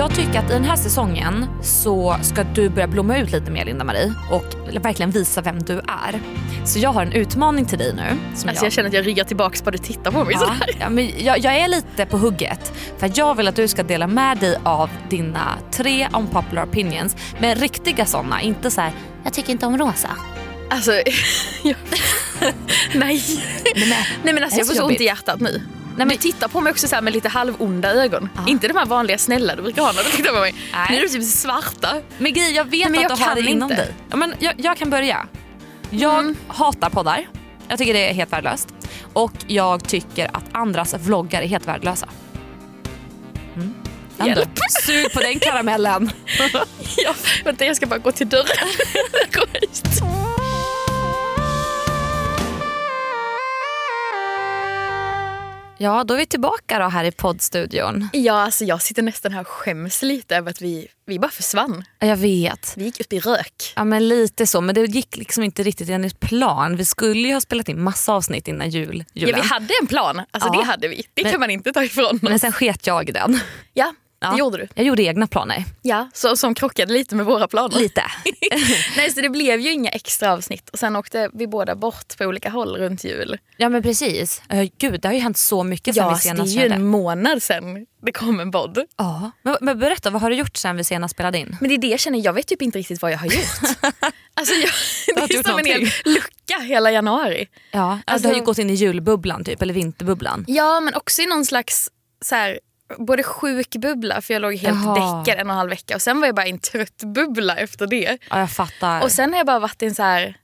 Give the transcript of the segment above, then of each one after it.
Jag tycker att i den här säsongen så ska du börja blomma ut lite mer Linda-Marie och verkligen visa vem du är. Så jag har en utmaning till dig nu. Som Alltså jag känner att jag ryggar tillbaka bara du tittar på mig Ja, sådär. ja, men jag, jag är lite på hugget. För jag vill att du ska dela med dig av dina tre unpopular opinions. Men riktiga sådana, inte så här. jag tycker inte om rosa. Alltså, jag... nej. Nej, Nej men alltså jag får så ont i hjärtat nu. Nej, men du tittar på mig också så här med lite halvonda ögon. Inte de här vanliga snälla du brukar ha när du tittar på mig. Nej. Nu är du typ svarta. Men Gry, jag vet Nej, att jag du har det inom dig. Ja, men jag, jag kan börja. Jag Mm. hatar poddar. Jag tycker det är helt värdelöst. Och jag tycker att andras vloggar är helt värdelösa. Mm. Hjälp. Sug på den karamellen. Ja, vänta jag ska bara gå till dörren. Ja, då är vi tillbaka då här i poddstudion. Ja, alltså jag sitter nästan här och skäms lite över att vi, vi bara försvann. Jag vet. Vi gick upp i rök. Ja men lite så, men det gick liksom inte riktigt enligt plan. Vi skulle ju ha spelat in massa avsnitt innan jul. Ja, julen. vi hade en plan. Alltså Ja. det hade vi. Det Men- kan man inte ta ifrån Men oss. sen sket jag i den. Ja, Ja. det gjorde du. Jag gjorde egna planer. Ja, så, som krockade lite med våra planer. Lite. Nej, så det blev ju inga extra avsnitt. Och sen åkte vi båda bort på olika håll runt jul. Ja men precis. Uh, gud det har ju hänt så mycket sen Ja, vi alltså, det är senast ju körde. en månad sen det kom en podd. Ja. Men, men berätta, vad har du gjort sen vi senast spelade in? Men det är det jag känner, jag vet typ inte riktigt vad jag har gjort. alltså jag, det är som en hel lucka hela januari. Ja, Alltså- du har ju gått in i julbubblan typ, eller vinterbubblan. Ja men också i någon slags så här, både sjuk bubbla för jag låg helt Jaha. däckad en och en halv vecka och sen var jag bara i en trött bubbla efter det. Ja jag fattar. Och sen har jag bara varit i en så här,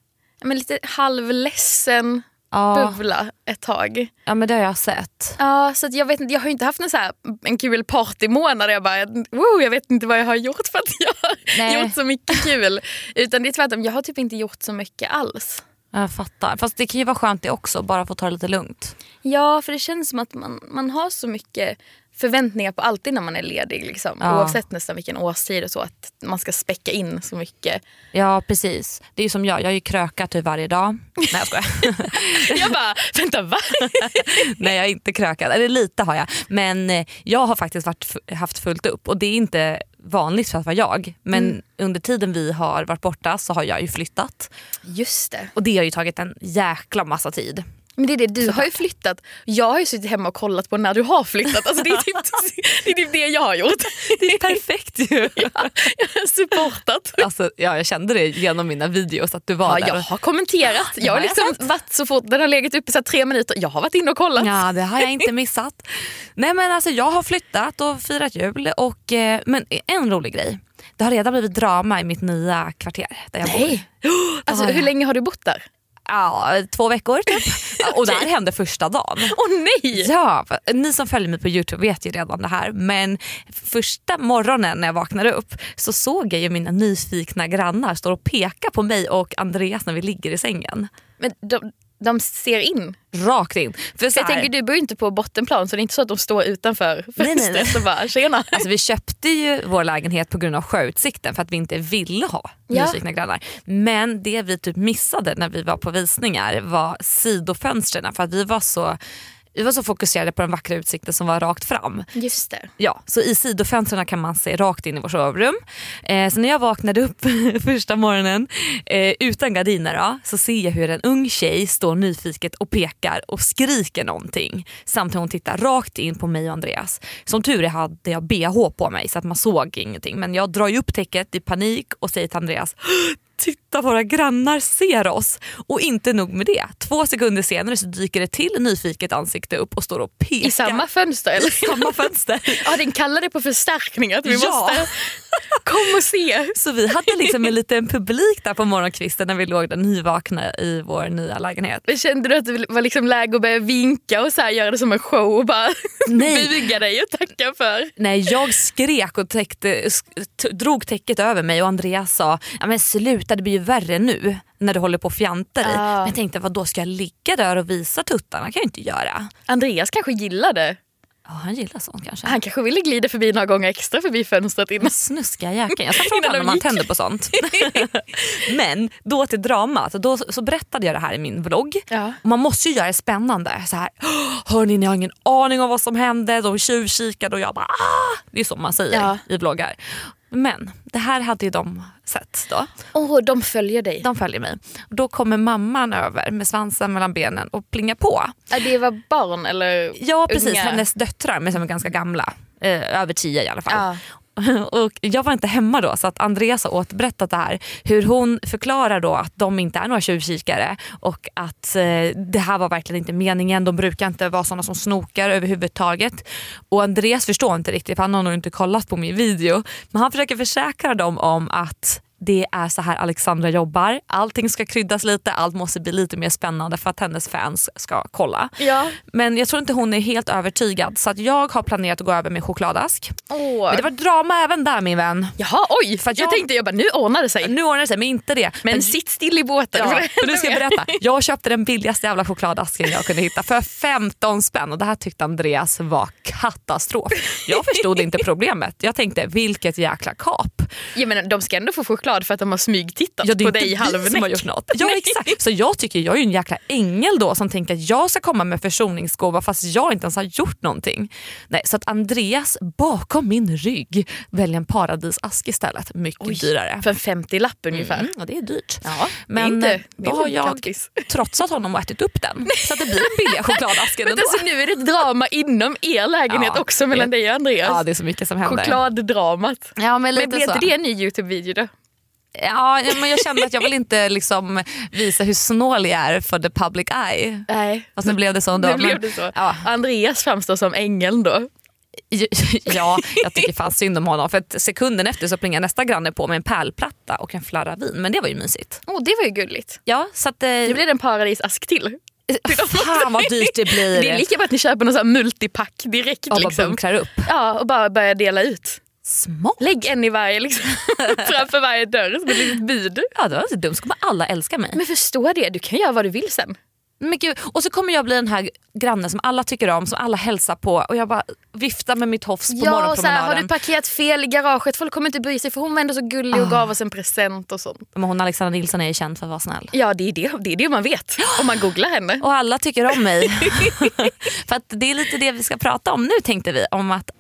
men lite halvledsen ja, bubbla ett tag. ja men det har jag sett. Ja, så att jag, vet, inte- jag har inte haft en, så här, en kul partymånad där jag bara, wow, jag vet inte vad jag har gjort för att jag har Nej. gjort så mycket kul. Utan det är tvärtom, jag har typ inte gjort så mycket alls. Ja, Jag fattar. Fast det kan ju vara skönt det också, bara få ta det lite lugnt. Ja, för det känns som att man, man har så mycket förväntningar på alltid när man är ledig. Liksom. Ja. Oavsett nästan vilken årstid och så. Att man ska späcka in så mycket. Ja precis. Det är som jag, jag har ju krökat typ varje dag. Nej jag skojar. Jag bara, vänta va? Nej jag är inte krökad, eller lite har jag. Men eh, jag har faktiskt varit, haft fullt upp och det är inte vanligt för att vara jag. Men under tiden vi har varit borta så har jag ju flyttat. Just det. Och det har ju tagit en jäkla massa tid. Men det är det, du har ju flyttat. Jag har ju suttit hemma och kollat på när du har flyttat. Alltså det, är typ, det är typ det jag har gjort. Det är perfekt ju. Jag har supportat. Alltså, ja, jag kände det genom mina videos att du var Ja, där. jag har kommenterat. Jag har jag liksom varit så fort den har legat uppe så tre minuter. Jag har varit inne och kollat. Ja, det har jag inte missat. Nej men alltså jag har flyttat och firat jul och eh, men en rolig grej. Det har redan blivit drama i mitt nya kvarter där jag bor. Nej. Alltså, har jag. hur länge har du bott där? Ja, två veckor typ. Och det här hände första dagen. Åh nej! Ja, ni som följer mig på Youtube vet ju redan det här men första morgonen när jag vaknade upp så såg jag ju mina nyfikna grannar stå och peka på mig och Andreas när vi ligger i sängen. Men de, de ser in. Rakt in. För så jag tänker du bor ju inte på bottenplan så det är inte så att de står utanför fönstret och bara tjena. Alltså vi köpte ju vår lägenhet på grund av sjöutsikten för att vi inte ville ha Ja. nyfikna grannar. Men det vi typ missade när vi var på visningar var sidofönstren för att vi var så vi var så fokuserade på den vackra utsikten som var rakt fram. Just det. Ja, så i sidofönstren kan man se rakt in i vårt sovrum. Eh, så när jag vaknade upp första morgonen eh, utan gardiner då, så ser jag hur en ung tjej står nyfiket och pekar och skriker någonting. Samtidigt hon tittar rakt in på mig och Andreas. Som tur är hade jag bh på mig så att man såg ingenting. Men jag drar ju upp täcket i panik och säger till Andreas Titta våra grannar ser oss. Och inte nog med det. Två sekunder senare så dyker det till nyfiket ansikte upp och står och pekar. I samma fönster eller? I samma fönster. Ja den kallade på förstärkning att vi Ja. måste komma och se. Så vi hade liksom en liten publik där på morgonkvisten när vi låg där nyvakna i vår nya lägenhet. Men Kände du att det var liksom läge att börja vinka och så här, göra det som en show och bara Nej. buga dig och tacka för? Nej, jag skrek och täckte, drog täcket över mig och Andreas sa ja, men sluta det blir ju värre nu när du håller på och fjantar i. Ja. Men jag tänkte vad då ska jag ligga där och visa tuttarna? kan jag inte göra. Andreas kanske gillar det. Ja, han gillar sånt kanske. Han kanske ville glida förbi några gånger extra förbi fönstret innan. Men snuskiga jäkeln. Jag de honom om han tänder på sånt. Men då till dramat. Då så berättade jag det här i min vlogg. Ja. Man måste ju göra det spännande. Så här, Hörni, ni har ingen aning om vad som hände. De tjuvkikade och jag bara ah! Det är så man säger Ja. i vloggar. Men det här hade ju de sett då. Åh, de följer dig. De följer mig. Då kommer mamman över med svansen mellan benen och plingar på. Det var barn eller Ja precis, unga? hennes döttrar men som är ganska gamla. Eh, över tio i alla fall. Ja. Och jag var inte hemma då så att Andreas har återberättat det här. Hur hon förklarar då att de inte är några tjuvkikare och att eh, det här var verkligen inte meningen. De brukar inte vara sådana som snokar överhuvudtaget. Och Andreas förstår inte riktigt för han har nog inte kollat på min video. Men han försöker försäkra dem om att det är så här Alexandra jobbar. Allting ska kryddas lite, allt måste bli lite mer spännande för att hennes fans ska kolla. Ja. Men jag tror inte hon är helt övertygad så att jag har planerat att gå över med chokladask. Åh. Men det var drama även där min vän. Jaha, oj! För jag jag- tänkte jag bara, nu ordnar det sig. Nu ordnar det sig men inte det. Men sitt still i båten. Ja, för nu ska jag berätta. Jag köpte den billigaste jävla chokladasken jag kunde hitta för 15 spänn och det här tyckte Andreas var katastrof. Jag förstod inte problemet. Jag tänkte vilket jäkla kap. Ja, men de ska ändå få choklad för att de har smygtittat Ja, på dig halvnäck. som har gjort något. Ja exakt. Så jag tycker jag är en jäkla ängel då som tänker att jag ska komma med försoningsgåva fast jag inte ens har gjort någonting. Nej, så att Andreas bakom min rygg väljer en paradisask istället. Mycket dyrare. För en 50-lapp ungefär. Mm, och det är dyrt. Ja, Men eh, inte, det då har jag gratis. trotsat honom och ätit upp den. Så att det blir den billiga chokladasken Men ändå. alltså, nu är det ett drama inom er lägenhet Ja, också mellan det- dig och Andreas. Ja det är så mycket som händer. Chokladdramat. Ja, men Men så. inte det en ny Youtube-video då? Ja, men jag kände att jag vill inte liksom visa hur snål jag är för the public eye. Nej. Fast nu blev det så ändå. Nu blev det så. Ja, Andreas framstår som ängeln då. ja, jag tycker fan synd om honom. För att sekunden efter så plingar nästa granne på med en pärlplatta och en flarra vin. Men det var ju mysigt. Åh, det var ju gulligt. Ja, så att... Eh, det en paradisask till. fan vad dyrt det blir. Det är lika bra att ni köper någon sån multipack direkt. och bara liksom. bunkrar upp. Ja, och bara börja dela ut. Smart. Lägg en i varje, liksom, framför varje dörr som ett litet bud. Ja, det var inte dumt. Så kommer alla älska mig. Men förstå det, du kan göra vad du vill sen. Men gud, och så kommer jag bli den här grannen som alla tycker om, som alla hälsar på och jag bara viftar med mitt hofs på Ja, morgonpromenaden. har du parkerat fel i garaget, folk kommer inte bry sig för hon var ändå så gullig och gav oss en present och sånt. Men hon Alexandra Nilsson är ju känd för att vara snäll. Ja, det är det, det, är det man vet om man googlar henne. Och alla tycker om mig. för att det är lite det vi ska prata om nu tänkte vi. Om att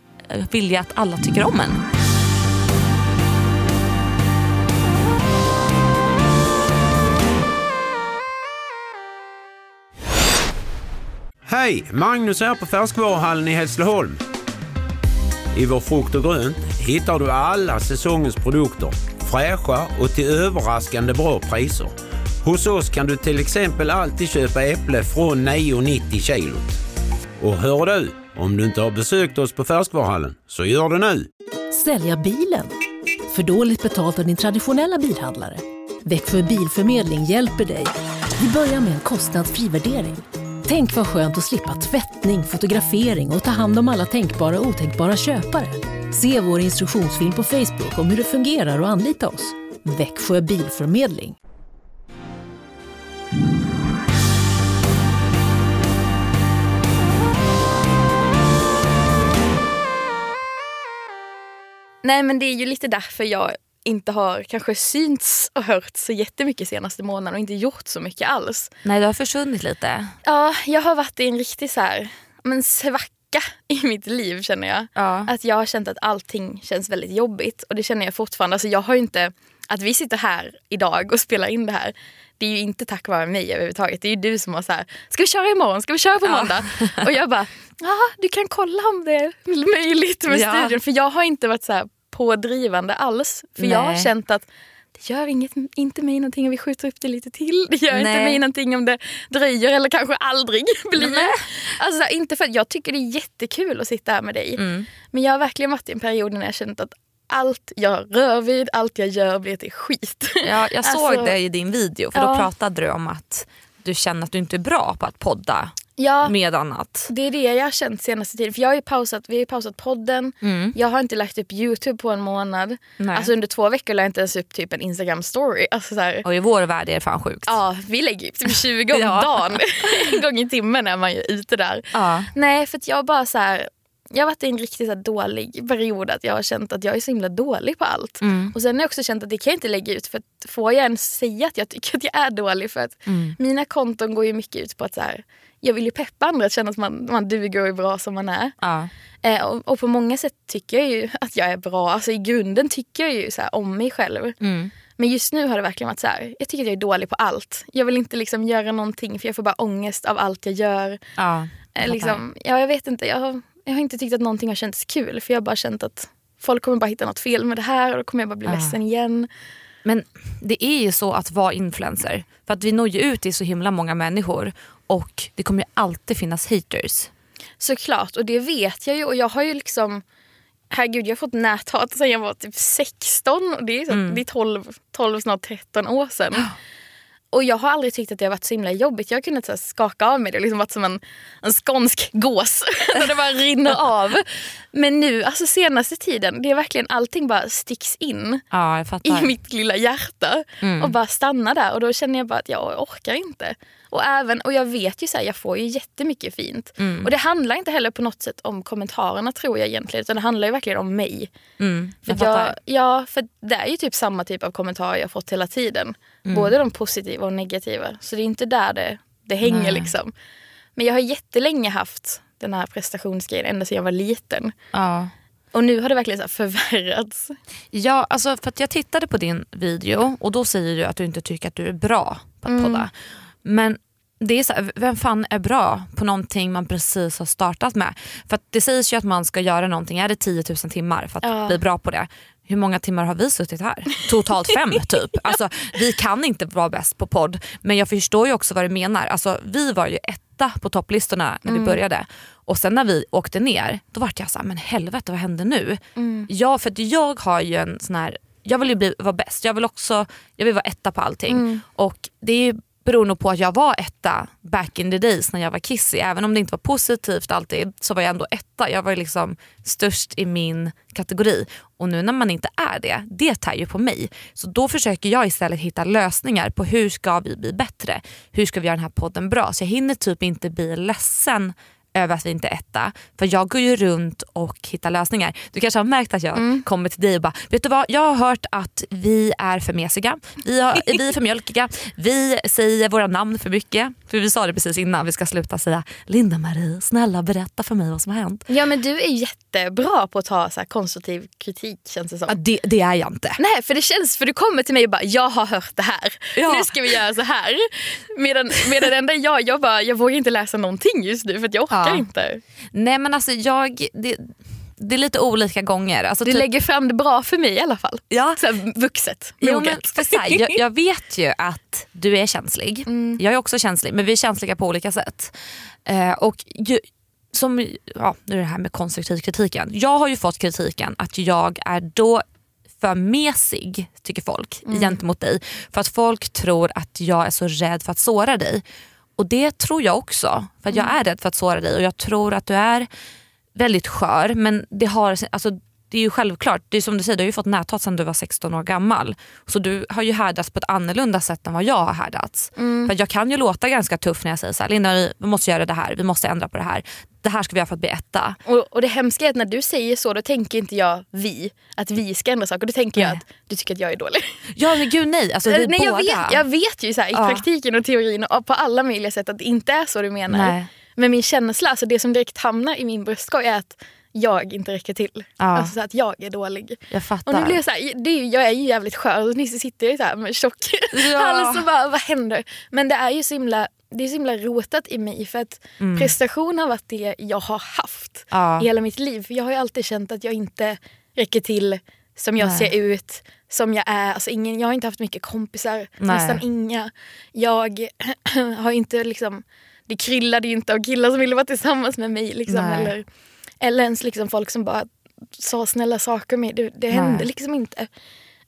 vilja att alla tycker om en. Hej! Magnus här på Färskvaruhallen i Hässleholm. I vår frukt och grönt hittar du alla säsongens produkter. Fräscha och till överraskande bra priser. Hos oss kan du till exempel alltid köpa äpple från 9,90 kilot. Och hör du, om du inte har besökt oss på Färskvaruhallen, så gör det nu! Sälja bilen? För dåligt betalt av din traditionella bilhandlare? Växjö Bilförmedling hjälper dig. Vi börjar med en kostnadsfri värdering. Tänk vad skönt att slippa tvättning, fotografering och ta hand om alla tänkbara och otänkbara köpare. Se vår instruktionsfilm på Facebook om hur det fungerar och anlita oss. Växjö Bilförmedling. Nej men det är ju lite därför jag inte har kanske synts och hört så jättemycket senaste månaden och inte gjort så mycket alls. Nej, det har försvunnit lite. Ja, jag har varit i en riktig så här, men svacka i mitt liv känner jag. Ja. Att jag har känt att allting känns väldigt jobbigt och det känner jag fortfarande. Alltså jag har inte, att vi sitter här idag och spelar in det här, det är ju inte tack vare mig överhuvudtaget. Det är ju du som har så här, ska vi köra imorgon, ska vi köra på måndag? Och jag bara, ja du kan kolla om det är möjligt med Ja. studion. För jag har inte varit så här pådrivande alls. För jag har Nej. känt att det gör inget, inte mig någonting om vi skjuter upp det lite till. Det gör inte Nej. mig någonting om det dröjer eller kanske aldrig blir. Alltså, så här, inte för jag tycker det är jättekul att sitta här med dig. Mm. Men jag har verkligen varit i en period när jag känt att allt jag rör vid, allt jag gör blir till skit. Ja, jag såg Alltså- det i din video för då Ja. pratade du om att du känner att du inte är bra på att podda Ja, med annat. det är det jag har känt senaste tiden. För jag har ju pausat, vi har ju pausat podden. Jag har inte lagt upp YouTube på en månad. Nej. Alltså under två veckor la jag inte ens upp typ en Instagram story. Alltså så här, Och i vår värld är det fan sjukt. Ja, vi lägger ju typ 20 om Ja. dagen. en gång i timmen är man ju ute där. Ja. Nej, för jag bara så här, jag har varit i en riktigt så dålig period att jag har känt att jag är så himla dålig på allt. Mm. Och sen har jag också känt att det kan jag inte lägga ut för att får jag ens säga att jag tycker att jag är dålig för att Mm. mina konton går ju mycket ut på att så här, jag vill ju peppa andra att känna att man, man duger och är bra som man är. Ja. Eh, och, och på många sätt tycker jag ju att jag är bra. Alltså i grunden tycker jag ju så här om mig själv. Mm. Men just nu har det verkligen varit så här, jag tycker att jag är dålig på allt. Jag vill inte liksom göra någonting för jag får bara ångest av allt jag gör. Ja. Eh, liksom, ja, jag vet inte, jag har, jag har inte tyckt att någonting har känts kul för jag har bara känt att folk kommer bara hitta något fel med det här och då kommer jag bara bli Ja. ledsen igen. Men det är ju så att vara influencer. För att vi når ju ut till så himla många människor och det kommer alltid finnas haters. Såklart, och det vet jag ju och jag har ju liksom Herregud, jag har fått näthat sedan jag var typ 16 och det är, så, det är 12, 12, snart 13 år sedan. Och jag har aldrig tyckt att det har varit så himla jobbigt. Jag har kunnat så här, skaka av mig det. Har liksom varit som en, en skånsk gås. där det bara rinner av. Men nu, alltså senaste tiden, det är verkligen allting bara sticks in Ja, i mitt lilla hjärta och bara stannar där. Och då känner jag bara att jag orkar inte. Och, även, och jag vet ju så här, jag får ju jättemycket fint. Och det handlar inte heller på något sätt om kommentarerna tror jag egentligen. Utan det handlar ju verkligen om mig. Mm, För jag att jag, ja, för det är ju typ samma typ av kommentarer jag fått hela tiden. Mm. Både de positiva och negativa. Så det är inte där det, det hänger Nej. liksom. Men jag har jättelänge haft den här prestationsgrejen ända sedan jag var liten. Ja. Och nu har det verkligen så förvärrats. Ja, alltså för att jag tittade på din video och då säger du att du inte tycker att du är bra på att podda. Men det är så här, vem fan är bra på någonting man precis har startat med? För det sägs ju att man ska göra någonting, är det 10 000 timmar för att Ja. bli bra på det? Hur många timmar har vi suttit här? Totalt fem typ. Alltså, vi kan inte vara bäst på podd men jag förstår ju också vad du menar. Alltså, vi var ju etta på topplistorna när vi började och sen när vi åkte ner då var jag så här, men helvete vad hände nu? Ja, för att jag har ju en sån här, jag vill ju bli, vara bäst, jag vill också jag vill vara etta på allting. Och det är beror nog på att jag var etta back in the days när jag var kissig. Även om det inte var positivt alltid så var jag ändå etta. Jag var ju liksom störst i min kategori. Och nu när man inte är det, det tär ju på mig. Så då försöker jag istället hitta lösningar på hur ska vi bli bättre? Hur ska vi göra den här podden bra? Så jag hinner typ inte bli ledsen över att vi inte är etta. För jag går ju runt och hittar lösningar. Du kanske har märkt att jag kommer till dig och bara, vet du vad, jag har hört att vi är för mesiga, vi, har, vi är för mjölkiga, vi säger våra namn för mycket. För vi sa det precis innan, vi ska sluta säga Linda-Marie, snälla berätta för mig vad som har hänt. Ja men du är jättebra på att ta så konstruktiv kritik känns det som. Ja, det, det är jag inte. Nej för det känns, för du kommer till mig och bara jag har hört det här. Ja. Nu ska vi göra så här. Medan, medan enda jag, jag bara jag vågar inte läsa någonting just nu för jag orkar Ja. inte. Nej men alltså jag, det, det är lite olika gånger. Alltså, Du typ- lägger fram det bra för mig i alla fall. Ja. Så här, vuxet, Jo, men för så här, jag, jag vet ju att du är känslig. Mm. Jag är också känslig men vi är känsliga på olika sätt. Eh, och ju, som, ja, nu är det här med konstruktiv kritiken. Jag har ju fått kritiken att jag är då för mesig, tycker folk, Mm. gentemot dig. För att folk tror att jag är så rädd för att såra dig. Och det tror jag också. För jag Mm. är rädd för att såra dig och jag tror att du är väldigt skör. Men det, har, alltså, det är ju självklart, det är som du säger, du har ju fått näthat sedan du var 16 år gammal. Så du har ju härdats på ett annorlunda sätt än vad jag har härdats. Mm. För jag kan ju låta ganska tuff när jag säger så här, Linda vi måste göra det här, vi måste ändra på det här. Det här ska vi göra för att bli etta. Och, och det hemska är att när du säger så då tänker inte jag vi, att vi ska ändra saker. Då tänker jag Nej. att du tycker att jag är dålig. Ja men gud nej, alltså vi Nej, båda. jag, vet, jag vet ju så här, i Ja. praktiken och teorin och på alla möjliga sätt att det inte är så du menar. Nej. Men min känsla, alltså det som direkt hamnar i min bröstkorg är att jag inte räcker till. Ja. Alltså så att jag är dålig. Jag fattar. Och nu blir jag så här, det är, ju- jag är ju jävligt skör och nyss sitter jag så här med tjock Ja. hals och bara vad händer? Men det är ju så himla, det är så himla rotat i mig för att prestation har varit det jag har haft Mm. Ja. i hela mitt liv. För jag har ju alltid känt att jag inte räcker till som jag Nej. ser ut, som jag är. Alltså ingen, jag har inte haft mycket kompisar, Nej. nästan inga. Jag har inte liksom, det kryllade ju inte av killar som ville vara tillsammans med mig. Liksom, Nej. eller, eller ens liksom folk som bara sa snälla saker med. Det, det hände Nej. liksom inte.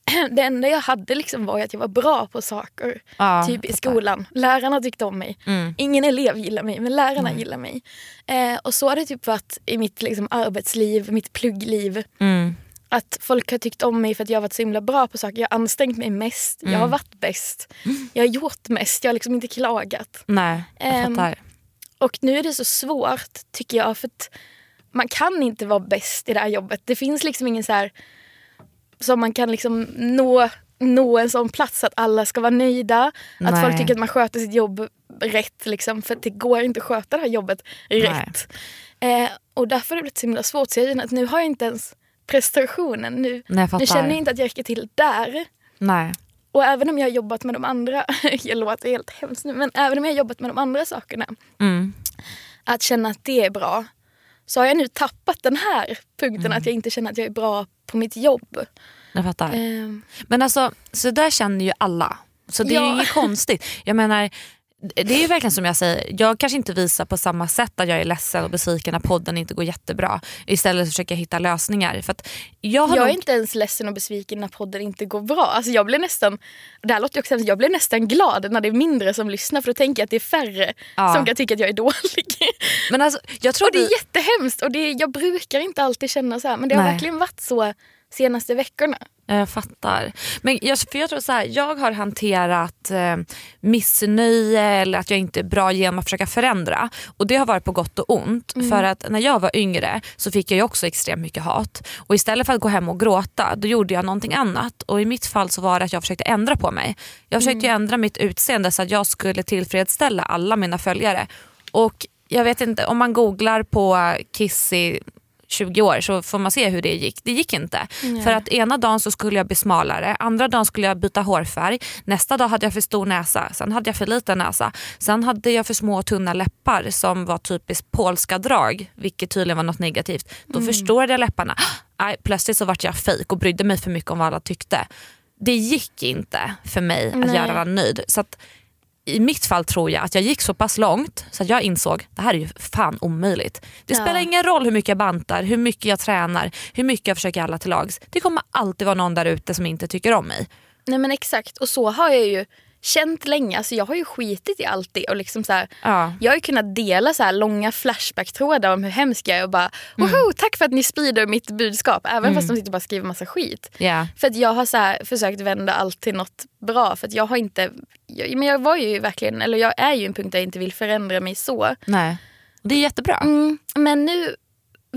det enda jag hade liksom var att jag var bra på saker. Ja, typ i skolan. Lärarna tyckte om mig. Mm. Ingen elev gillar mig men lärarna gillar mig. Eh, och så har det typ varit i mitt liksom, arbetsliv, mitt pluggliv. Mm. Att folk har tyckt om mig för att jag har varit så himla bra på saker. Jag har ansträngt mig mest. Jag har varit bäst. Jag har gjort mest. Jag har liksom inte klagat. Nej, jag Ehm, fattar. Och nu är det så svårt tycker jag för att man kan inte vara bäst i det här jobbet. Det finns liksom ingen så här som man kan liksom nå, nå en sån plats att alla ska vara nöjda. Att Nej. folk tycker att man sköter sitt jobb rätt. Liksom, för det går inte att sköta det här jobbet rätt. Eh, och därför har det blivit så himla svårt. Så jag att nu har jag inte ens prestationen. Nu, Nej, nu känner jag inte att jag räcker till där. Nej. Och även om jag har jobbat med de andra, jag låter helt hemskt nu, men även om jag har jobbat med de andra sakerna, Mm. att känna att det är bra, så har jag nu tappat den här punkten Mm. att jag inte känner att jag är bra på mitt jobb. Jag fattar. Ehm, Men alltså, så där känner ju alla. Så det är ju inget konstigt. Jag menar, det är ju verkligen som jag säger, jag kanske inte visar på samma sätt att jag är ledsen och besviken när podden inte går jättebra. Istället försöker jag hitta lösningar. För jag jag är nog, inte ens ledsen och besviken när podden inte går bra. Alltså jag blir nästan, det här låter också hemskt, jag blir nästan glad när det är mindre som lyssnar för då tänker jag att det är färre Ja. som kan tycka att jag är dålig. men alltså, jag tror Och det är jättehemskt och det, jag brukar inte alltid känna så här men det har Nej. verkligen varit så senaste veckorna. Jag fattar. Men jag, för jag tror så här, jag har hanterat eh, missnöje eller att jag inte är bra genom att försöka förändra. Och det har varit på gott och ont. För att när jag var yngre så fick jag också extremt mycket hat. Och istället för att gå hem och gråta då gjorde jag någonting annat. Och i mitt fall så var det att jag försökte ändra på mig. Jag försökte ju ändra mitt utseende så att jag skulle tillfredsställa alla mina följare. Och jag vet inte, om man googlar på Kissy 20 år så får man se hur det gick. Det gick inte. För att ena dagen så skulle jag bli smalare, andra dagen skulle jag byta hårfärg, nästa dag hade jag för stor näsa, sen hade jag för liten näsa, sen hade jag för små och tunna läppar som var typiskt polska drag, vilket tydligen var något negativt. Då förstorade jag läpparna. Nej, plötsligt så vart jag fejk och brydde mig för mycket om vad alla tyckte. Det gick inte för mig att Nej. göra alla nöjd. Så att i mitt fall tror jag att jag gick så pass långt så att jag insåg det här är ju fan omöjligt. Det Ja. spelar ingen roll hur mycket jag bantar, hur mycket jag tränar, hur mycket jag försöker alla till lags. Det kommer alltid vara någon där ute som inte tycker om mig. Nej men exakt och så har jag ju känt länge. Alltså jag har ju skitit i allt det och liksom så här, Ja. jag har ju kunnat dela så här långa flashback-trådar om hur hemsk jag är och bara Mm. woho tack för att ni sprider mitt budskap även fast de sitter och bara skriver massa skit. Ja. För att jag har så här försökt vända allt till något bra för att jag har inte, jag, men jag var ju verkligen, eller jag är ju en punkt där jag inte vill förändra mig så. Nej. Det är jättebra. Mm, men nu,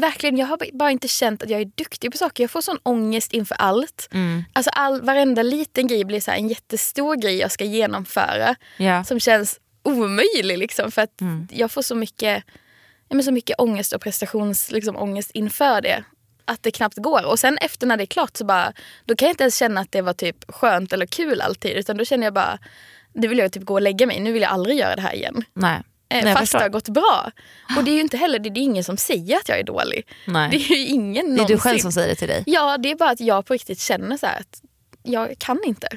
verkligen, jag har bara inte känt att jag är duktig på saker. Jag får sån ångest inför allt. Mm. Alltså all, varenda liten grej blir så en jättestor grej jag ska genomföra. Ja. Som känns omöjlig liksom. För att Mm. jag får så mycket, ja, men så mycket ångest och prestationsångest liksom, inför det. Att det knappt går. Och sen efter när det är klart så bara, då kan jag inte ens känna att det var typ skönt eller kul alltid. Utan då känner jag bara, nu vill jag typ gå och lägga mig. Nu vill jag aldrig göra det här igen. Nej. Eh, Nej, fast det har gått bra. Och det är ju inte heller det är ingen som säger att jag är dålig. Nej. Det är ju ingen Det är någonsin. du själv som säger det till dig. Ja, det är bara att jag på riktigt känner så att jag kan inte.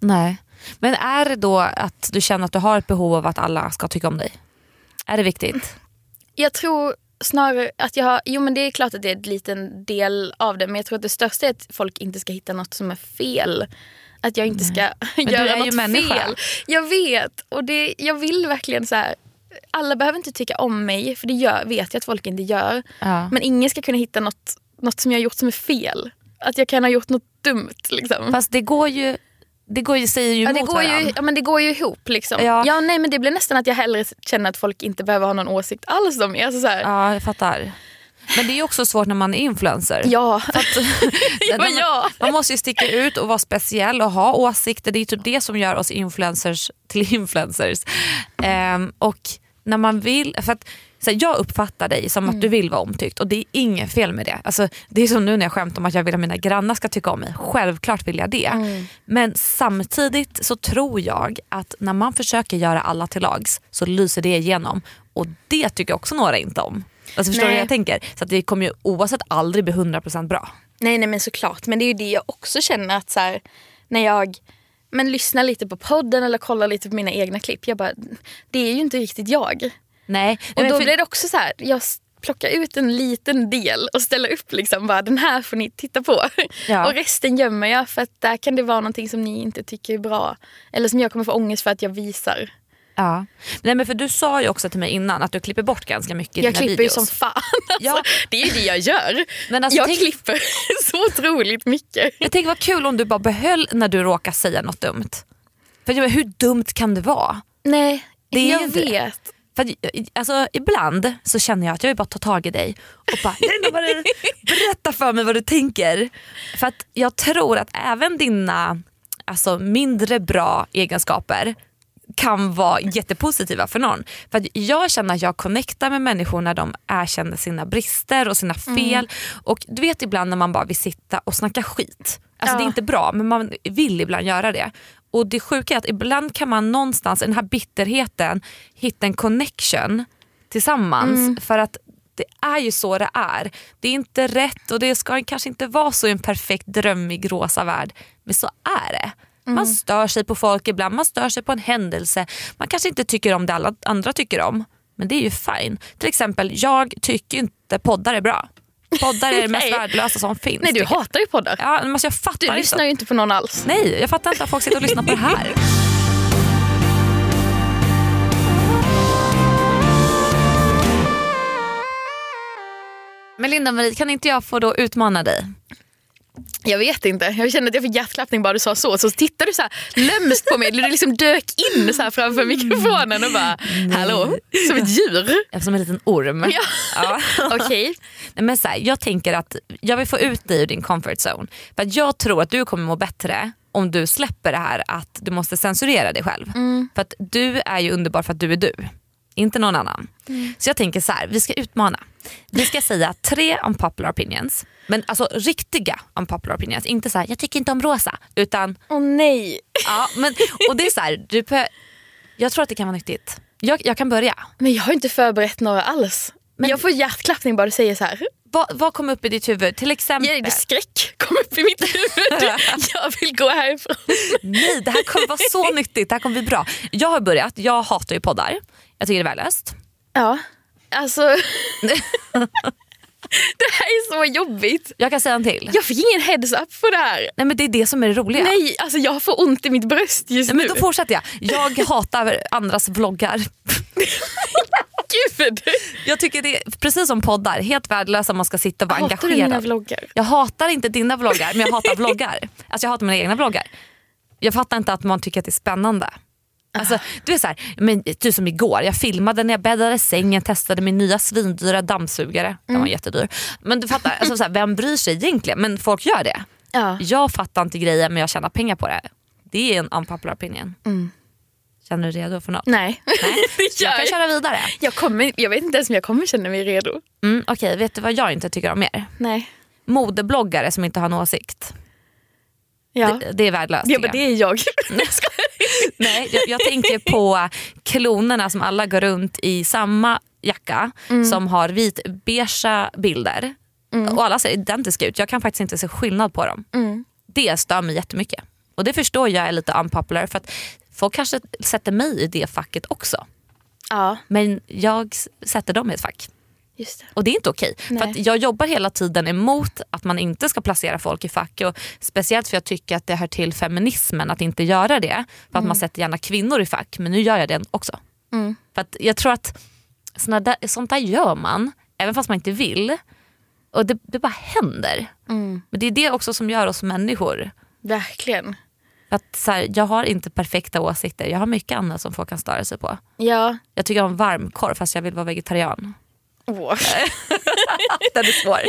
Nej. Men är det då att du känner att du har ett behov av att alla ska tycka om dig? Är det viktigt? Jag tror snarare att jag har, jo men det är klart att det är en liten del av det men jag tror att det största är att folk inte ska hitta något som är fel. Att jag inte ska du göra något fel. Jag vet och det, jag vill verkligen så här. Alla behöver inte tycka om mig för det gör, vet jag att folk inte gör. Ja. Men ingen ska kunna hitta något, något som jag har gjort som är fel. Att jag kan ha gjort något dumt liksom. Fast det går ju, det går ju, säger ju Ja, emot det, går ju, varandra. ja, men det går ju ihop. Liksom. Ja. Ja. nej, men det blir nästan att jag hellre känner att folk inte behöver ha någon åsikt alls om mig. Alltså, så här, Ja, jag fattar. Men det är ju också svårt när man är influencer. ja. När man, ja. man måste ju sticka ut och vara speciell och ha åsikter. Det är typ det som gör oss influencers till influencers. Ehm, och när man vill, för att, så här, jag uppfattar dig som att du vill vara omtyckt och det är inget fel med det. Alltså, det är som nu när jag skämtar om att jag vill att mina grannar ska tycka om mig. Självklart vill jag det. Men samtidigt så tror jag att när man försöker göra alla till lags så lyser det igenom. Och det tycker också några inte om. Alltså förstår du Nej. vad jag tänker? Så att det kommer ju oavsett aldrig bli 100% bra. Nej, nej, men såklart. Men det är ju det jag också känner att så här, när jag men lyssnar lite på podden eller kollar lite på mina egna klipp. Jag bara, det är ju inte riktigt jag. Nej, Och då för- blir det också så här, jag plocka ut en liten del och ställa upp liksom bara den här får ni titta på. Ja. Och resten gömmer jag för att där kan det vara någonting som ni inte tycker är bra. Eller som jag kommer få ångest för att jag visar. Ja. Nej, men för du sa ju också till mig innan att du klipper bort ganska mycket i Jag dina klipper ju videos. som fan. Alltså, Ja. Det är ju det jag gör. Men alltså, jag tänk- klipper så otroligt mycket. Jag tänker vad kul om du bara behöll när du råkar säga något dumt. För jag menar, hur dumt kan det vara? Nej, Det är jag inte det. vet. För alltså, ibland så känner jag att jag vill bara ta tag i dig och bara "Linda, vad är det- berätta för mig vad du tänker. För att jag tror att även dina alltså, mindre bra egenskaper kan vara jättepositiva för någon. För jag känner att jag connectar med människor när de erkänner sina brister och sina fel. Och du vet ibland när man bara vill sitta och snacka skit. Alltså Ja. det är inte bra men man vill ibland göra det. Och det sjuka är att ibland kan man någonstans i den här bitterheten hitta en connection tillsammans. För att det är ju så det är. Det är inte rätt och det ska kanske inte vara så i en perfekt drömmig rosa värld. Men så är det. Man stör sig på folk ibland, man stör sig på en händelse. Man kanske inte tycker om det alla andra tycker om. Men det är ju fine. Till exempel, jag tycker inte poddar är bra. Poddar är det mest värdelösa som finns. Nej du hatar ju poddar. Ja, men alltså jag fattar Du inte. lyssnar ju inte på någon alls. Nej, jag fattar inte att folk sitter och lyssnar på det här. Men Linda Marie, kan inte jag få då utmana dig? Jag vet inte. Jag kände att jag fick hjärtklappning bara du sa så. Så tittade du så här lömskt på mig. Du liksom dök in så här framför mikrofonen och bara hallå, som ett djur. Som en liten orm. Ja. Ja. Okej. Nej, Men så här, jag tänker att jag vill få ut dig ur din comfort zone. För att jag tror att du kommer må bättre om du släpper det här att du måste censurera dig själv. För att du är ju underbar för att du är du. Inte någon annan. Så jag tänker så här, vi ska utmana. Vi ska säga tre unpopular opinions. Men alltså riktiga unpopular opinions. Inte så här, jag tycker inte om rosa. Utan, Åh nej. ja, men, och det är så här, du, jag tror att det kan vara nyttigt. Jag, jag kan börja. Men jag har inte förberett några alls. Men- jag får hjärtklappning bara du säger så här. Vad, vad kom upp i ditt huvud? Till exempel. Ja, skräck kom upp i mitt huvud. jag vill gå härifrån. Nej, det här kommer vara så nyttigt. Det här kommer bli bra. Jag har börjat. Jag hatar ju poddar. Jag tycker det är värdelöst. Ja, alltså. det här är så jobbigt. Jag kan säga en till. Jag fick ingen heads up på det här. Nej, men det är det som är det roliga. Nej, alltså jag får ont i mitt bröst just Nej, men nu. då fortsätter jag. Jag hatar andras vloggar. Gud. Jag tycker det är precis som poddar, helt värdelösa man ska sitta och vara Hatar du mina engagerad. vloggar? Jag hatar inte dina vloggar men jag hatar vloggar. Alltså jag hatar mina egna vloggar. Jag fattar inte att man tycker att det är spännande. Alltså, du är så här, men du som igår, jag filmade när jag bäddade sängen, testade min nya svindyra dammsugare. Den var jättedyr. Men du fattar, alltså, så här, vem bryr sig egentligen? Men folk gör det. Ja. Jag fattar inte grejen men jag tjänar pengar på det. Det är en unpopular opinion. Känner du dig redo för något? Nej, gör Jag kan köra vidare. Jag, kommer, jag vet inte ens om jag kommer känna mig redo. Mm, Okej, vet du vad jag inte tycker om mer? Nej. Modebloggare som inte har en åsikt. Ja, Det, det är värdelöst. ja men det är jag. Nej, jag, jag tänker på klonerna som alla går runt i samma jacka som har vitbeigea bilder. Och alla ser identiska ut. Jag kan faktiskt inte se skillnad på dem. Det stör mig jättemycket. Och det förstår jag är lite unpopular för att folk kanske sätter mig i det facket också. Ja, Men jag sätter dem i ett fack. Och det är inte okej. För Nej. att jag jobbar hela tiden emot att man inte ska placera folk i fack. Och speciellt för jag tycker att det hör till feminismen att inte göra det. För att man sätter gärna kvinnor i fack. Men nu gör jag det också. För att jag tror att såna där, sånt där gör man även fast man inte vill. Och det, det bara händer. Men det är det också som gör oss människor. Verkligen. För att, så här, jag har inte perfekta åsikter. Jag har mycket annat som folk kan störa sig på. Ja. Jag tycker om varmkorv fast jag vill vara vegetarian. Åh. Den är svår.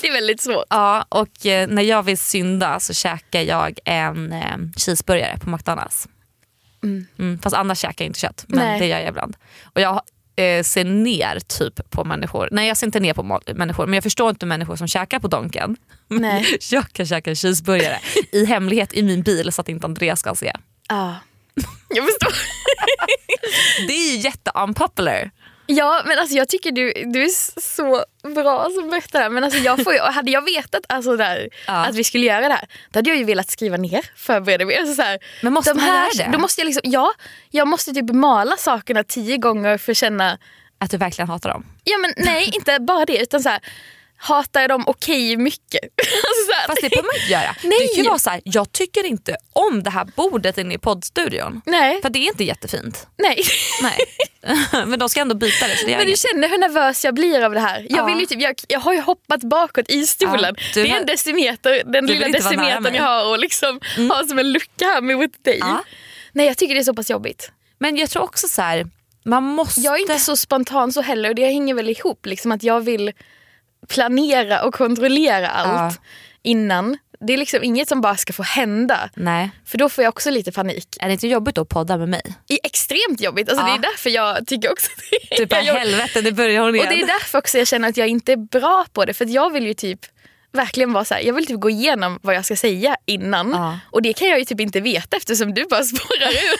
Det är väldigt svårt. Ja, och eh, när jag vill synda så käkar jag en eh, cheeseburgare på McDonalds. Mm, fast annars käkar jag inte kött, men Nej. det gör jag ibland. Och jag eh, ser ner typ på människor. Nej jag ser inte ner på människor men jag förstår inte människor som käkar på Donken. Nej. Jag kan käka en cheeseburgare i hemlighet i min bil så att inte Andreas ska se. Ja. Jag förstår. Det är ju jätte-unpopular. Ja men alltså jag tycker du, du är så bra som berättar det här. Men alltså jag får ju, hade jag vetat alltså där, Ja. att vi skulle göra det här, då hade jag ju velat skriva ner, förbereda mig. Alltså så här, Men måste de man här, det? Då måste jag, liksom, ja, jag måste typ mala sakerna tio gånger för att känna Att du verkligen hatar dem? Ja men nej, inte bara det utan så här, hatar jag dem okej mycket? alltså, så här, Fast det behöver man inte göra. Nej. Du kan ju vara så här, jag tycker inte om det här bordet inne i poddstudion. Nej, För det är inte jättefint. nej. Nej. Men de ska ändå byta det så det Men du inget. känner hur nervös jag blir av det här. Jag, Ja. vill ju typ, jag, jag har ju hoppat bakåt i stolen. Ja, det är har- en decimeter, den lilla decimetern. Mm. jag har och liksom har som en lucka här mot dig. Ja. Nej jag tycker det är så pass jobbigt. Men jag tror också så här, man måste... Jag är inte så spontan så heller och det hänger väl ihop. Liksom att jag vill planera och kontrollera allt Ja. innan. Det är liksom inget som bara ska få hända. Nej. För då får jag också lite panik. Är det inte jobbigt att podda med mig? Är extremt jobbigt. Alltså, Ja. Det är därför jag tycker också att det är Typ jobbigt. helvete nu börjar hon Och igen. det är därför också jag känner att jag inte är bra på det. För jag vill ju typ verkligen vara så här, jag vill typ gå igenom vad jag ska säga innan. Ja. Och det kan jag ju typ inte veta eftersom du bara spårar ur.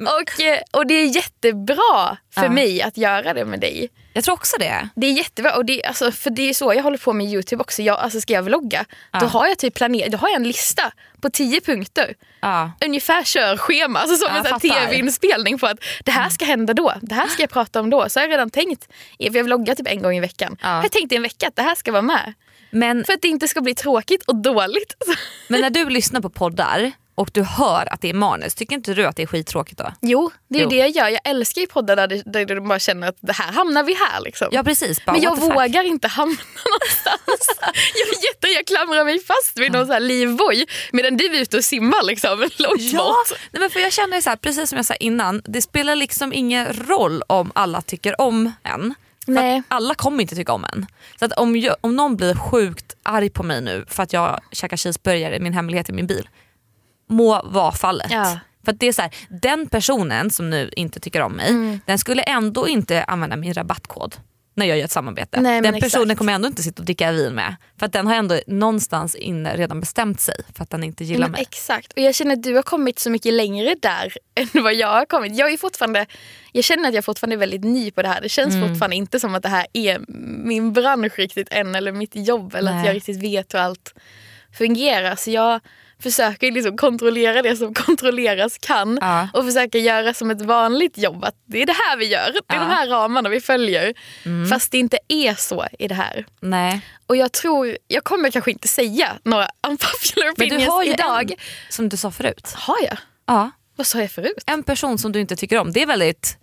och, eh, och det är jättebra för Ja. mig att göra det med dig. Jag tror också det. Det är jättebra. Och det, alltså, för det är så jag håller på med Youtube också. Jag, alltså, ska jag vlogga, Ja. då har jag typ planerat, då har jag en lista på tio punkter. Ja. Ungefär körschema, alltså som Ja, en tv-inspelning på att det här ska hända då, det här ska jag prata om då. Så har jag redan tänkt, för jag vloggar typ en gång i veckan. Ja. Jag har tänkt i en vecka att det här ska vara med. Men, För att det inte ska bli tråkigt och dåligt. men när du lyssnar på poddar och du hör att det är manus, tycker inte du att det är skittråkigt då? Jo, det är Jo. det jag gör. Jag älskar ju poddar där, det, där du bara känner att det här hamnar vi här. Liksom. Ja precis. Bara, Men jag vågar inte hamna någonstans. jag, är jätte, jag klamrar mig fast vid någon så här livboj medan du är ute och simmar liksom, långt Ja, bort. nej men för jag känner så här, precis som jag sa innan, det spelar liksom ingen roll om alla tycker om en. Nej. alla kommer inte tycka om en. Så att om, jag, om någon blir sjukt arg på mig nu för att jag käkar cheeseburgare, min hemlighet i min bil, må vara fallet. Ja. För att det är så här, den personen som nu inte tycker om mig, Mm. den skulle ändå inte använda min rabattkod när jag gör ett samarbete. Nej, den personen exakt. kommer ändå inte sitta och dricka vin med. För att den har ändå någonstans inne redan bestämt sig för att den inte gillar Men mig. exakt, och jag känner att du har kommit så mycket längre där än vad jag har kommit. Jag, är fortfarande, jag känner att jag fortfarande är väldigt ny på det här. Det känns Mm. fortfarande inte som att det här är min bransch riktigt än eller mitt jobb eller att Nej. jag riktigt vet hur allt fungerar. Så jag försöker liksom kontrollera det som kontrolleras kan Ja. och försöker göra som ett vanligt jobb. Att det är det här vi gör, det är Ja. de här ramarna vi följer. Mm. Fast det inte är så i det här. Nej. Och jag tror, jag kommer kanske inte säga några unpopular Men opinions du har ju idag. en, som du sa förut. Har jag? Ja. Vad sa jag förut? En person som du inte tycker om, det är väldigt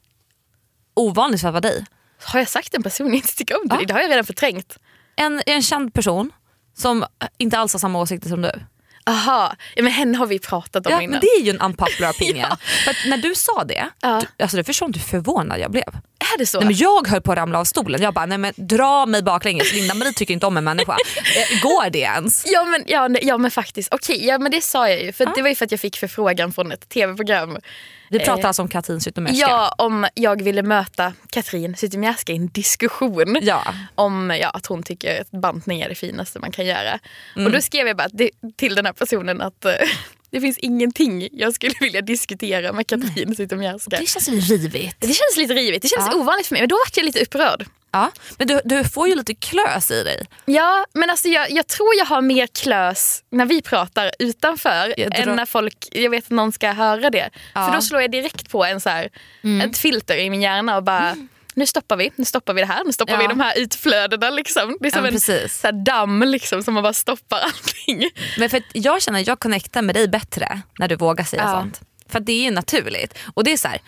ovanligt för att vara dig. Har jag sagt en person jag inte tycker om? Ja. det har jag redan förträngt. En, en känd person som inte alls har samma åsikter som du. Aha, ja, men henne har vi pratat om Ja, innan. men det är ju en unpopular opinion. Ja. För när du sa det, Ja. du, alltså du förstår inte hur förvånad jag blev. Är det så? Nej, men jag höll på att ramla av stolen. Jag bara, nej men dra mig baklänges. Linda-Marie tycker inte om en människa. Eh, Går det ens? Ja men, ja, ja men faktiskt, okej ja, men det sa jag ju. För Det var ju för att jag fick förfrågan från ett tv-program. Vi pratar Eh, alltså om Katrin Zytomierska. Ja, om jag ville möta Katrin Zytomierska i en diskussion. Ja. Om ja, att hon tycker att bantning är det finaste man kan göra. Mm. Och då skrev jag bara till den här personen att eh, det finns ingenting jag skulle vilja diskutera med Katrin Zytomierska. Det känns ju rivigt. Det känns lite rivigt, det känns Ja. ovanligt för mig. Men då vart jag lite upprörd. Ja. Men du, du får ju lite klös i dig. Ja, men alltså jag, jag tror jag har mer klös när vi pratar utanför Jag drar- än när folk, jag vet att någon ska höra det. Ja. För då slår jag direkt på en så här, ett filter i min hjärna och bara nu stoppar vi, nu stoppar vi det här, nu stoppar Ja. vi de här utflödena. Liksom. Det är som Ja, en så här damm liksom, som man bara stoppar allting. Men för jag känner att jag connectar med dig bättre när du vågar säga sånt. För det är ju naturligt. Och det är så här,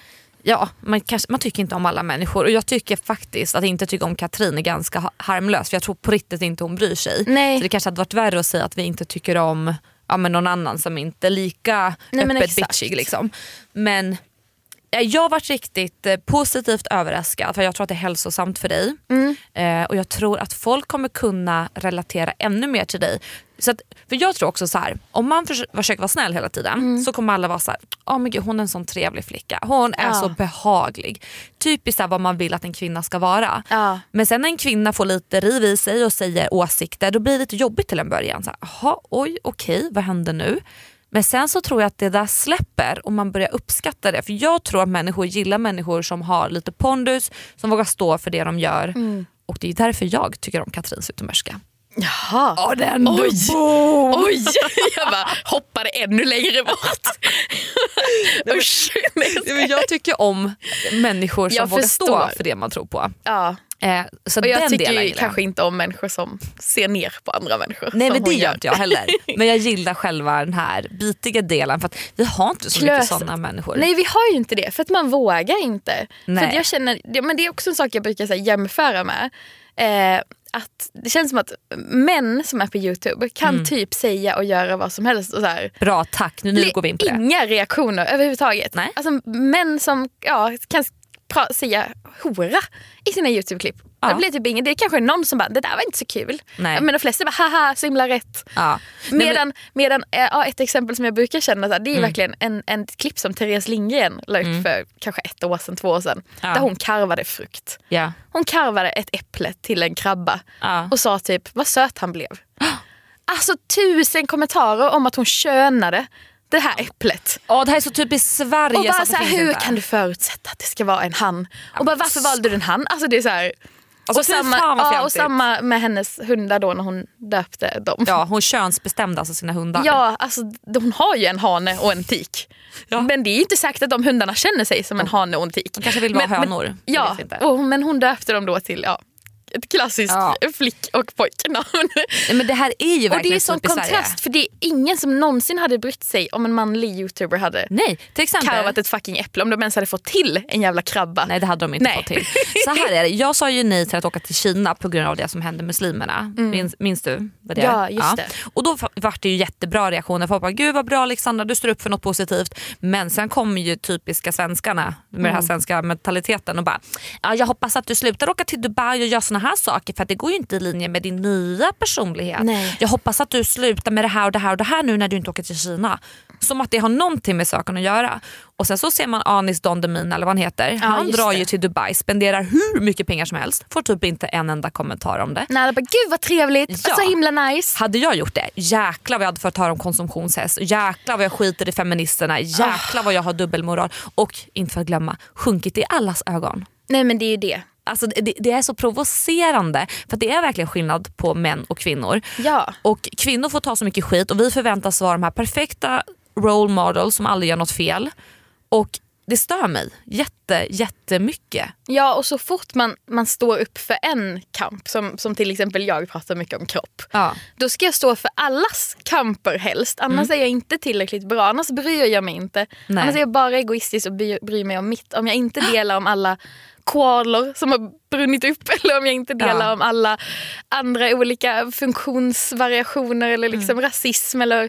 ja man, kanske, man tycker inte om alla människor och jag tycker faktiskt att inte tycka om Katrin är ganska ha- harmlös för jag tror på riktigt inte hon bryr sig. Nej. Så det kanske hade varit värre att säga att vi inte tycker om ja, men någon annan som inte är lika Nej, öppet bitchig. Liksom. Men jag har varit riktigt eh, positivt överraskad för jag tror att det är hälsosamt för dig. Mm. Eh, och jag tror att folk kommer kunna relatera ännu mer till dig. Så att, för jag tror också så här, om man förs- försöker vara snäll hela tiden Mm. så kommer alla vara så här, oh, men gud, hon är en sån trevlig flicka. Hon är Ja. så behaglig. Typiskt här, vad man vill att en kvinna ska vara. Ja. Men sen när en kvinna får lite riv i sig och säger åsikter då blir det lite jobbigt till en början. Så här, Jaha, oj, okej, vad händer nu? Men sen så tror jag att det där släpper och man börjar uppskatta det. För jag tror att människor gillar människor som har lite pondus, som vågar stå för det de gör. Mm. Och det är därför jag tycker om Katrin Zytomierska. Jaha. Ja, den Oj. boom! Oj, jag bara hoppade ännu längre bort. Usch, nej. Ja, men jag tycker om människor som Jag vågar stå förstår. för det man tror på. Ja. Eh, så Och jag den tycker kanske inte om människor som ser ner på andra människor. Nej men det gör inte jag heller. Men jag gillar själva den här bitiga delen för att vi har inte så mycket Klöset. sådana människor. Nej vi har ju inte det för att man vågar inte. Nej. För jag känner, men det är också en sak jag brukar så här, jämföra med. Eh, att det känns som att män som är på Youtube kan Mm. typ säga och göra vad som helst. Och så här, Bra tack, nu, nu går vi in på det. Inga reaktioner överhuvudtaget. Nej. Alltså män som ja, kan säga hora i sina Youtube-klipp. Ja. Det blir typ inget. Det är kanske någon som bara, det där var inte så kul. Nej. Men de flesta bara, haha så himla rätt. Ja. Men- Medan, medan eh, ja, ett exempel som jag brukar känna, så här, det är Mm. verkligen en, en klipp som Therese Lindgren la upp för kanske ett år sedan, två år sedan. Där hon karvade frukt. Hon karvade ett äpple till en krabba och sa typ vad söt han blev. Alltså tusen kommentarer om att hon könade det här äpplet. Åh, det här är så typiskt Sverige. Och bara så här, hur kan du förutsätta att det ska vara en han? Och bara varför valde du en han? Alltså det är så här, Alltså, och, samma, ja, och samma med hennes hundar då när hon döpte dem. Ja, hon könsbestämde alltså sina hundar. Ja, alltså hon har ju en hane och en tik. Ja. Men det är inte säkert att de hundarna känner sig som en hane och en tik. De kanske vill vara men, hönor. Men, ja, och, men hon döpte dem då till ja, ett klassiskt Ja. flick och pojknamn. Men det här är ju Och det är verkligen sån kontrast för det är ingen som någonsin hade brytt sig om en manlig youtuber hade Nej, till exempel. karvat ett fucking äpple om de ens hade fått till en jävla krabba. Nej det hade de inte Nej. fått till. Så här är det, jag sa ju nej till att åka till Kina på grund av det som hände muslimerna. Minns, minns du? Vad det är? Mm. Ja, just det. Och då var det ju jättebra reaktioner. Folk bara, gud vad bra Alexandra du står upp för något positivt. Men sen kommer ju typiska svenskarna med Mm. den här svenska mentaliteten och bara, ja, jag hoppas att du slutar åka till Dubai och göra såna här saker för att det går ju inte i linje med din nya personlighet. Nej. Jag hoppas att du slutar med det här och det här och det här nu när du inte åker till Kina. Som att det har någonting med saken att göra. Och sen så ser man Anis Don Demina eller vad han heter. han just drar det. ju till Dubai, spenderar hur mycket pengar som helst. Får typ inte en enda kommentar om det. Nej, alla bara, gud vad trevligt, Ja. så himla nice. Hade jag gjort det, jäklar vad jag hade fått höra om konsumtionshäst, jäklar vad jag skiter i feministerna, jäklar vad jag har dubbelmoral och inte för att glömma sjunkit i allas ögon. Nej men det är ju det. Alltså det, det är så provocerande för att det är verkligen skillnad på män och kvinnor. Ja. Och kvinnor får ta så mycket skit och vi förväntas vara de här perfekta role models som aldrig gör något fel. Och det stör mig jätte, jättemycket. Ja och så fort man, man står upp för en kamp, som, som till exempel jag pratar mycket om kropp. Ja. Då ska jag stå för allas kamper helst. Annars är jag inte tillräckligt bra. Annars bryr jag mig inte. Nej. Annars är jag bara egoistisk och bryr, bryr mig om mitt. Om jag inte delar om alla koalor som har brunnit upp eller om jag inte delar Ja. om alla andra olika funktionsvariationer eller liksom rasism eller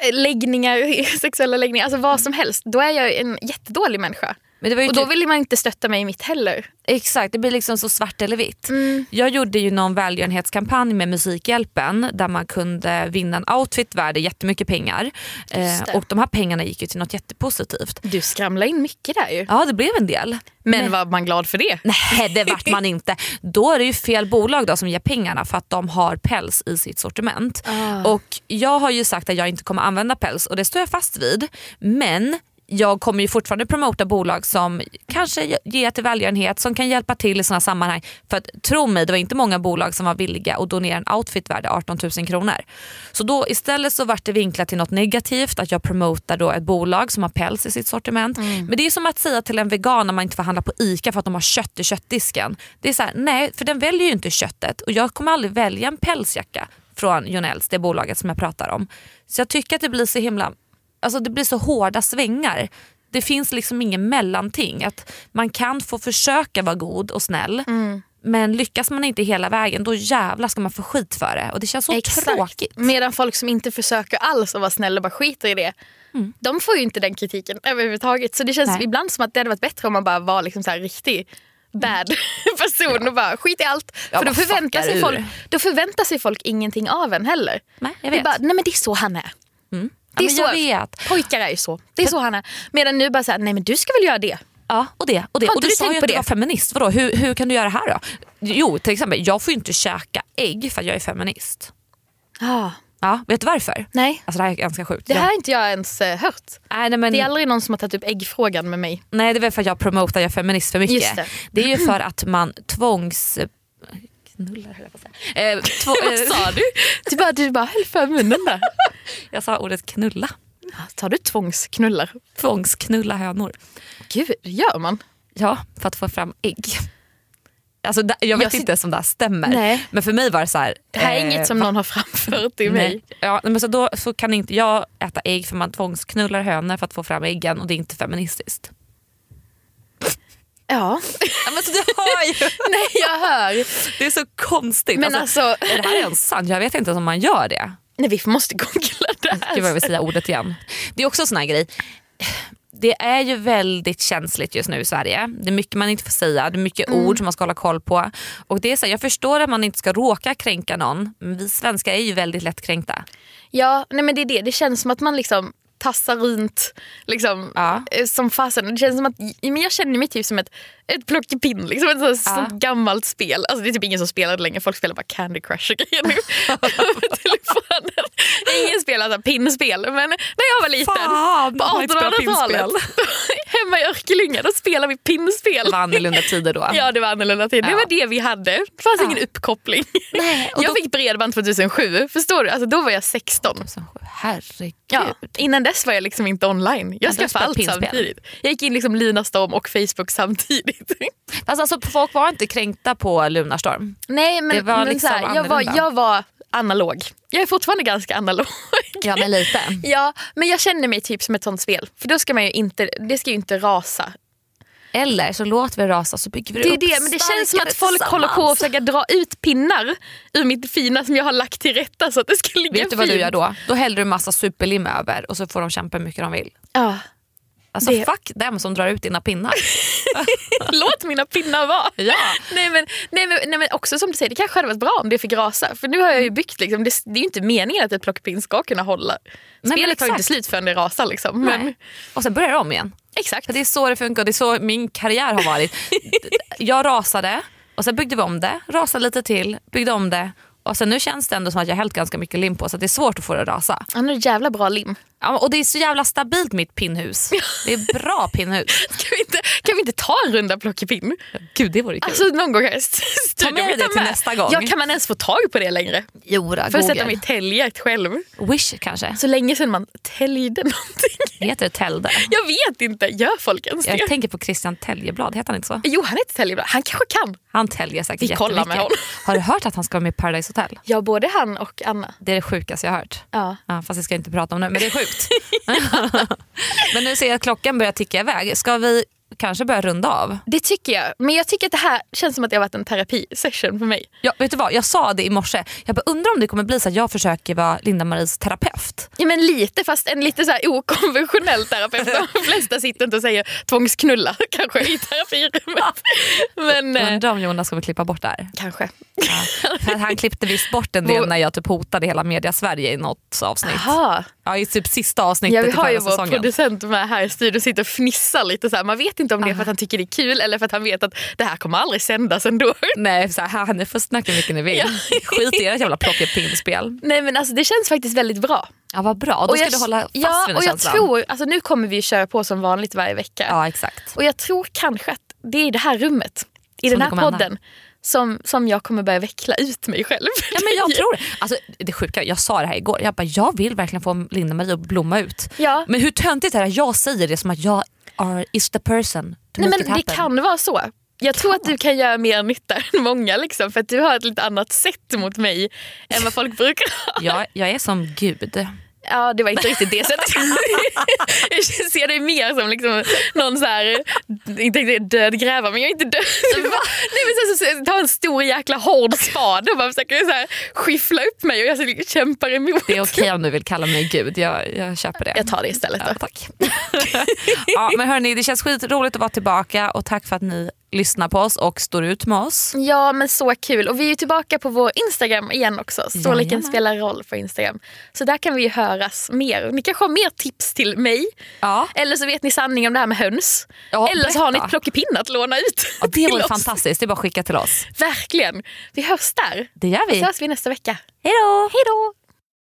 eh, läggningar, sexuella läggningar, alltså vad som helst. Då är jag en jättedålig människa. Men Och då typ- vill man inte stötta mig i mitt heller. Exakt, det blir liksom så svart eller vitt. Mm. Jag gjorde ju någon välgörenhetskampanj med Musikhjälpen där man kunde vinna en outfit värd jättemycket pengar. Eh, och de här pengarna gick ju till något jättepositivt. Du skramlar in mycket där ju. Ja det blev en del. Men var man glad för det? Nej det vart man inte. Då är det ju fel bolag då som ger pengarna för att de har päls i sitt sortiment. Ah. Och Jag har ju sagt att jag inte kommer använda päls och det står jag fast vid. Men jag kommer ju fortfarande promota bolag som kanske ger till välgörenhet, som kan hjälpa till i sådana sammanhang. För att tro mig, det var inte många bolag som var villiga att donera en outfit värd 18 000 kronor. Så då istället så vart det vinklat till något negativt, att jag promotar då ett bolag som har päls i sitt sortiment. Mm. Men det är som att säga till en vegan när man inte får handla på ICA för att de har kött i köttdisken. Det är så här, nej för den väljer ju inte köttet och jag kommer aldrig välja en pälsjacka från Jonells, det bolaget som jag pratar om. Så jag tycker att det blir så himla alltså det blir så hårda svängar. Det finns liksom ingen mellanting. Att man kan få försöka vara god och snäll men lyckas man inte hela vägen då jävlar ska man få skit för det. Och det känns så tråkigt. Medan folk som inte försöker alls att vara snälla och bara skiter i det. De får ju inte den kritiken överhuvudtaget. Så det känns Nej. ibland som att det hade varit bättre om man bara var liksom så riktig bad person och bara skit i allt. Ja, För då förväntar, sig folk, då förväntar sig folk ingenting av en heller. Nej, jag Det är vet. bara, nej men det är så han är. Ja, Det är så, jag vet. Pojkar är ju så. Det är så han är. Medan nu bara så här, nej men du ska väl göra det. Ja, och det. Och det. Har Och du du sa ju att du var feminist. Vadå? Hur, hur kan du göra det här då? Jo, till exempel, jag får ju inte käka ägg för att jag är feminist. Ah, Ja, vet du varför? nej, Alltså det här är ganska sjukt. det här har inte jag ens eh, hört. nej, nej, men, Det är aldrig någon som har tagit upp äggfrågan med mig. nej, det är väl för att jag promotar jag är feminist för mycket. Just det. det är ju för att man tvångs... Knullar höll jag på att säga. Eh, två, eh, du? Du bara, du bara höll för munnen där. Jag sa ordet knulla. Tar du tvångsknullar? Tvångsknulla hönor. Gud, gör man? Ja, för att få fram ägg. Alltså, jag vet Jag inte om det här stämmer. Nej. Men för mig var det så här. Det här är eh, inget som någon har framfört till mig. Ja, men så då så kan inte jag äta ägg för man tvångsknullar hönor för att få fram äggen och det är inte feministiskt. Ja, Ja, men så du hör ju. nej jag hör. Det är så konstigt. Men alltså, alltså, är det här ens sant? Jag vet inte om man gör det. nej, vi måste googla det här. Gud vad jag vill säga ordet igen. Det är också en sån här grej. Det är ju väldigt känsligt just nu i Sverige. Det är mycket man inte får säga, det är mycket Mm. ord som man ska hålla koll på. Och det är så här, jag förstår att man inte ska råka kränka någon, men vi svenskar är ju väldigt lätt kränkta. Ja, nej men det är det. Det känns som att man liksom tassar runt liksom, Ja. eh, som fasen. Det känns som att men jag känner mig typ som ett, ett plockepinn. Liksom, ett sånt, Ja. sånt gammalt spel. Alltså, det är typ ingen som spelar det längre. Folk spelar bara Candy Crush och grejer nu telefonen. Ingen spelar så här pinnspel. Men när jag var liten Fan, på man har inte spelat 1800-talet hemma i Örkelljunga då spelade vi pinnspel. Det var annorlunda tider då. Ja det var annorlunda tid. Det Ja. var det vi hade. Det fanns Ja. ingen uppkoppling. Nej, jag då- fick bredband 2007. Förstår du? Alltså, då var jag 16. Så, Herregud. Ja, innan dess var jag liksom inte online. Jag skaffade allt pinspel. samtidigt. Jag gick in liksom Lunarstorm och Facebook samtidigt. Fast alltså, folk var inte kränkta på Lunarstorm. Nej men, Det var men liksom så här, jag, var, jag var analog. Jag är fortfarande ganska analog. Ja men lite. Ja, men jag känner mig typ som ett sånt spel. För då ska man ju inte, det ska ju inte rasa. Eller så låter vi rasa så bygger vi Det är upp det, men det känns som att folk håller på att försöka dra ut pinnar ur mitt fina som jag har lagt till rätta så att det ska ligga Vet du vad du fint. gör då? Då häller du massa superlim över och så får de kämpa hur mycket de vill. Ja. Alltså Det- fuck dem som drar ut dina pinnar. Låt mina pinnar vara. Ja. Nej, men, nej, men, nej men också som du säger, det kanske hade varit bra om det fick rasa. För nu har jag ju byggt, liksom, det, det är ju inte meningen att ett plockepinn ska kunna hålla. Spelet tar ju inte slut förrän det rasar. Liksom. Men. Och sen börjar det om igen. exakt. För det är så det funkar det är så min karriär har varit. Jag rasade och sen byggde vi om det, rasade lite till, byggde om det och sen nu känns det ändå som att jag har hällt ganska mycket lim på så att det är svårt att få det att rasa. Han har jävla bra lim. Ja, och det är så jävla stabilt mitt pinnhus. Det är bra pinnhus. Kan vi inte, kan vi inte ta en runda plockepinn? Gud det vore kul. Alltså någon gång här studion. med det till nästa gång. Ja, kan man ens få tag på det längre? jo, då, För att sätta mig i täljjakt själv. Wish kanske. Så länge sedan man täljde någonting. Heter det Tälde? Jag vet inte, gör folk ens det? Jag tänker på Christian Täljeblad, heter han inte så? Jo, han heter Täljeblad. Han kanske kan. Han täljer säkert Vi kollar med honom. Har du hört att han ska vara med i Paradise Hotel? Ja, både han och Anna. Det är det sjukaste jag har hört. Ja. Ja, fast jag ska inte prata om det, men det är sjukt. men nu ser jag att klockan börjar ticka iväg. Ska vi kanske börja runda av? Det tycker jag. Men jag tycker att det här känns som att det har varit en terapisession för mig. Ja, vet du vad? Jag sa det i morse. Jag bara, undrar om det kommer bli så att jag försöker vara Linda-Maries terapeut. Ja, men lite, fast en lite så här okonventionell terapeut. De flesta sitter inte och säger tvångsknulla kanske i terapirummet. Men eh, Undrar om Jonas kommer klippa bort det här. kanske. Ja, han klippte visst bort en del när jag typ hotade hela media Sverige i något avsnitt. Jaha. Ja, i typ sista avsnittet Ja, vi har ju vår säsongen. producent med här i studion sitter och fnissar lite. Så här. Man vet inte om det är för att han tycker det är kul eller för att han vet att det här kommer aldrig sändas ändå. Nej, så här, ni får snacka hur mycket ni vill. Skit i ert jävla plockepinspel. Nej men alltså det känns faktiskt väldigt bra. Ja, vad bra. Då ska jag, du hålla fast ja, vid den och jag känslan. tror, alltså nu kommer vi köra på som vanligt varje vecka. Ja, exakt. Och jag tror kanske att det är i det här rummet, i Som den här hända. podden, som, som jag kommer börja veckla ut mig själv. Ja, men jag tror det. Alltså, det sjuka, jag sa det här igår. Jag, bara, jag vill verkligen få Linda-Marie att blomma ut. Ja. Men hur töntigt är det att jag säger det som att jag are, is the person to Nej, make men it det kan vara så. Jag tror att du kan göra mer nytta än många liksom, för att du har ett lite annat sätt mot mig än vad folk brukar ha. Jag, jag är som gud. Ja, det var inte riktigt det sättet. jag ser dig mer som liksom någon så här, inte riktigt död grävare, men jag är inte död. Nej, men sen så, så, ta en stor jäkla hård spade och bara försöker så här, skyffla upp mig och jag så kämpar emot. Det är okej om du vill kalla mig gud. Jag, jag köper det. Jag tar det istället. Ja, Då. tack. ja, men hörni, det känns skitroligt att vara tillbaka och tack för att ni lyssnar på oss och står ut med oss. Ja men så kul och vi är tillbaka på vår Instagram igen också. Storleken Jajamän. spelar roll på Instagram. Så där kan vi ju höras mer. Ni kanske har mer tips till mig. Ja. Eller så vet ni sanning om det här med höns. Ja, Eller så har ni ett plockepinn att låna ut. Ja, det vore fantastiskt. Det är bara att skicka till oss. Verkligen. Vi hörs där. Det gör Och vi. så hörs vi nästa vecka. Hej då! Hej då!